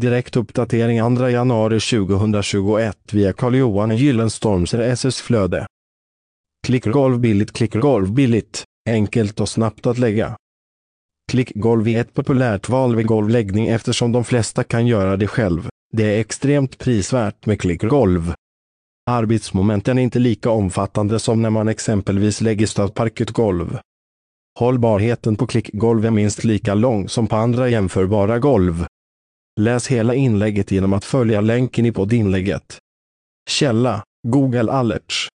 Direkt uppdatering 2 januari 2021 via Carl-Johan Gyllenstorms RSS-flöde. Klickgolv billigt Klickgolv billigt, enkelt och snabbt att lägga. Klickgolv är ett populärt val vid golvläggning eftersom de flesta kan göra det själv. Det är extremt prisvärt med klickgolv. Arbetsmomenten är inte lika omfattande som när man exempelvis lägger stödparketgolv. Hållbarheten på klickgolv är minst lika lång som på andra jämförbara golv. Läs hela inlägget genom att följa länken i poddinlägget. Källa Google Alerts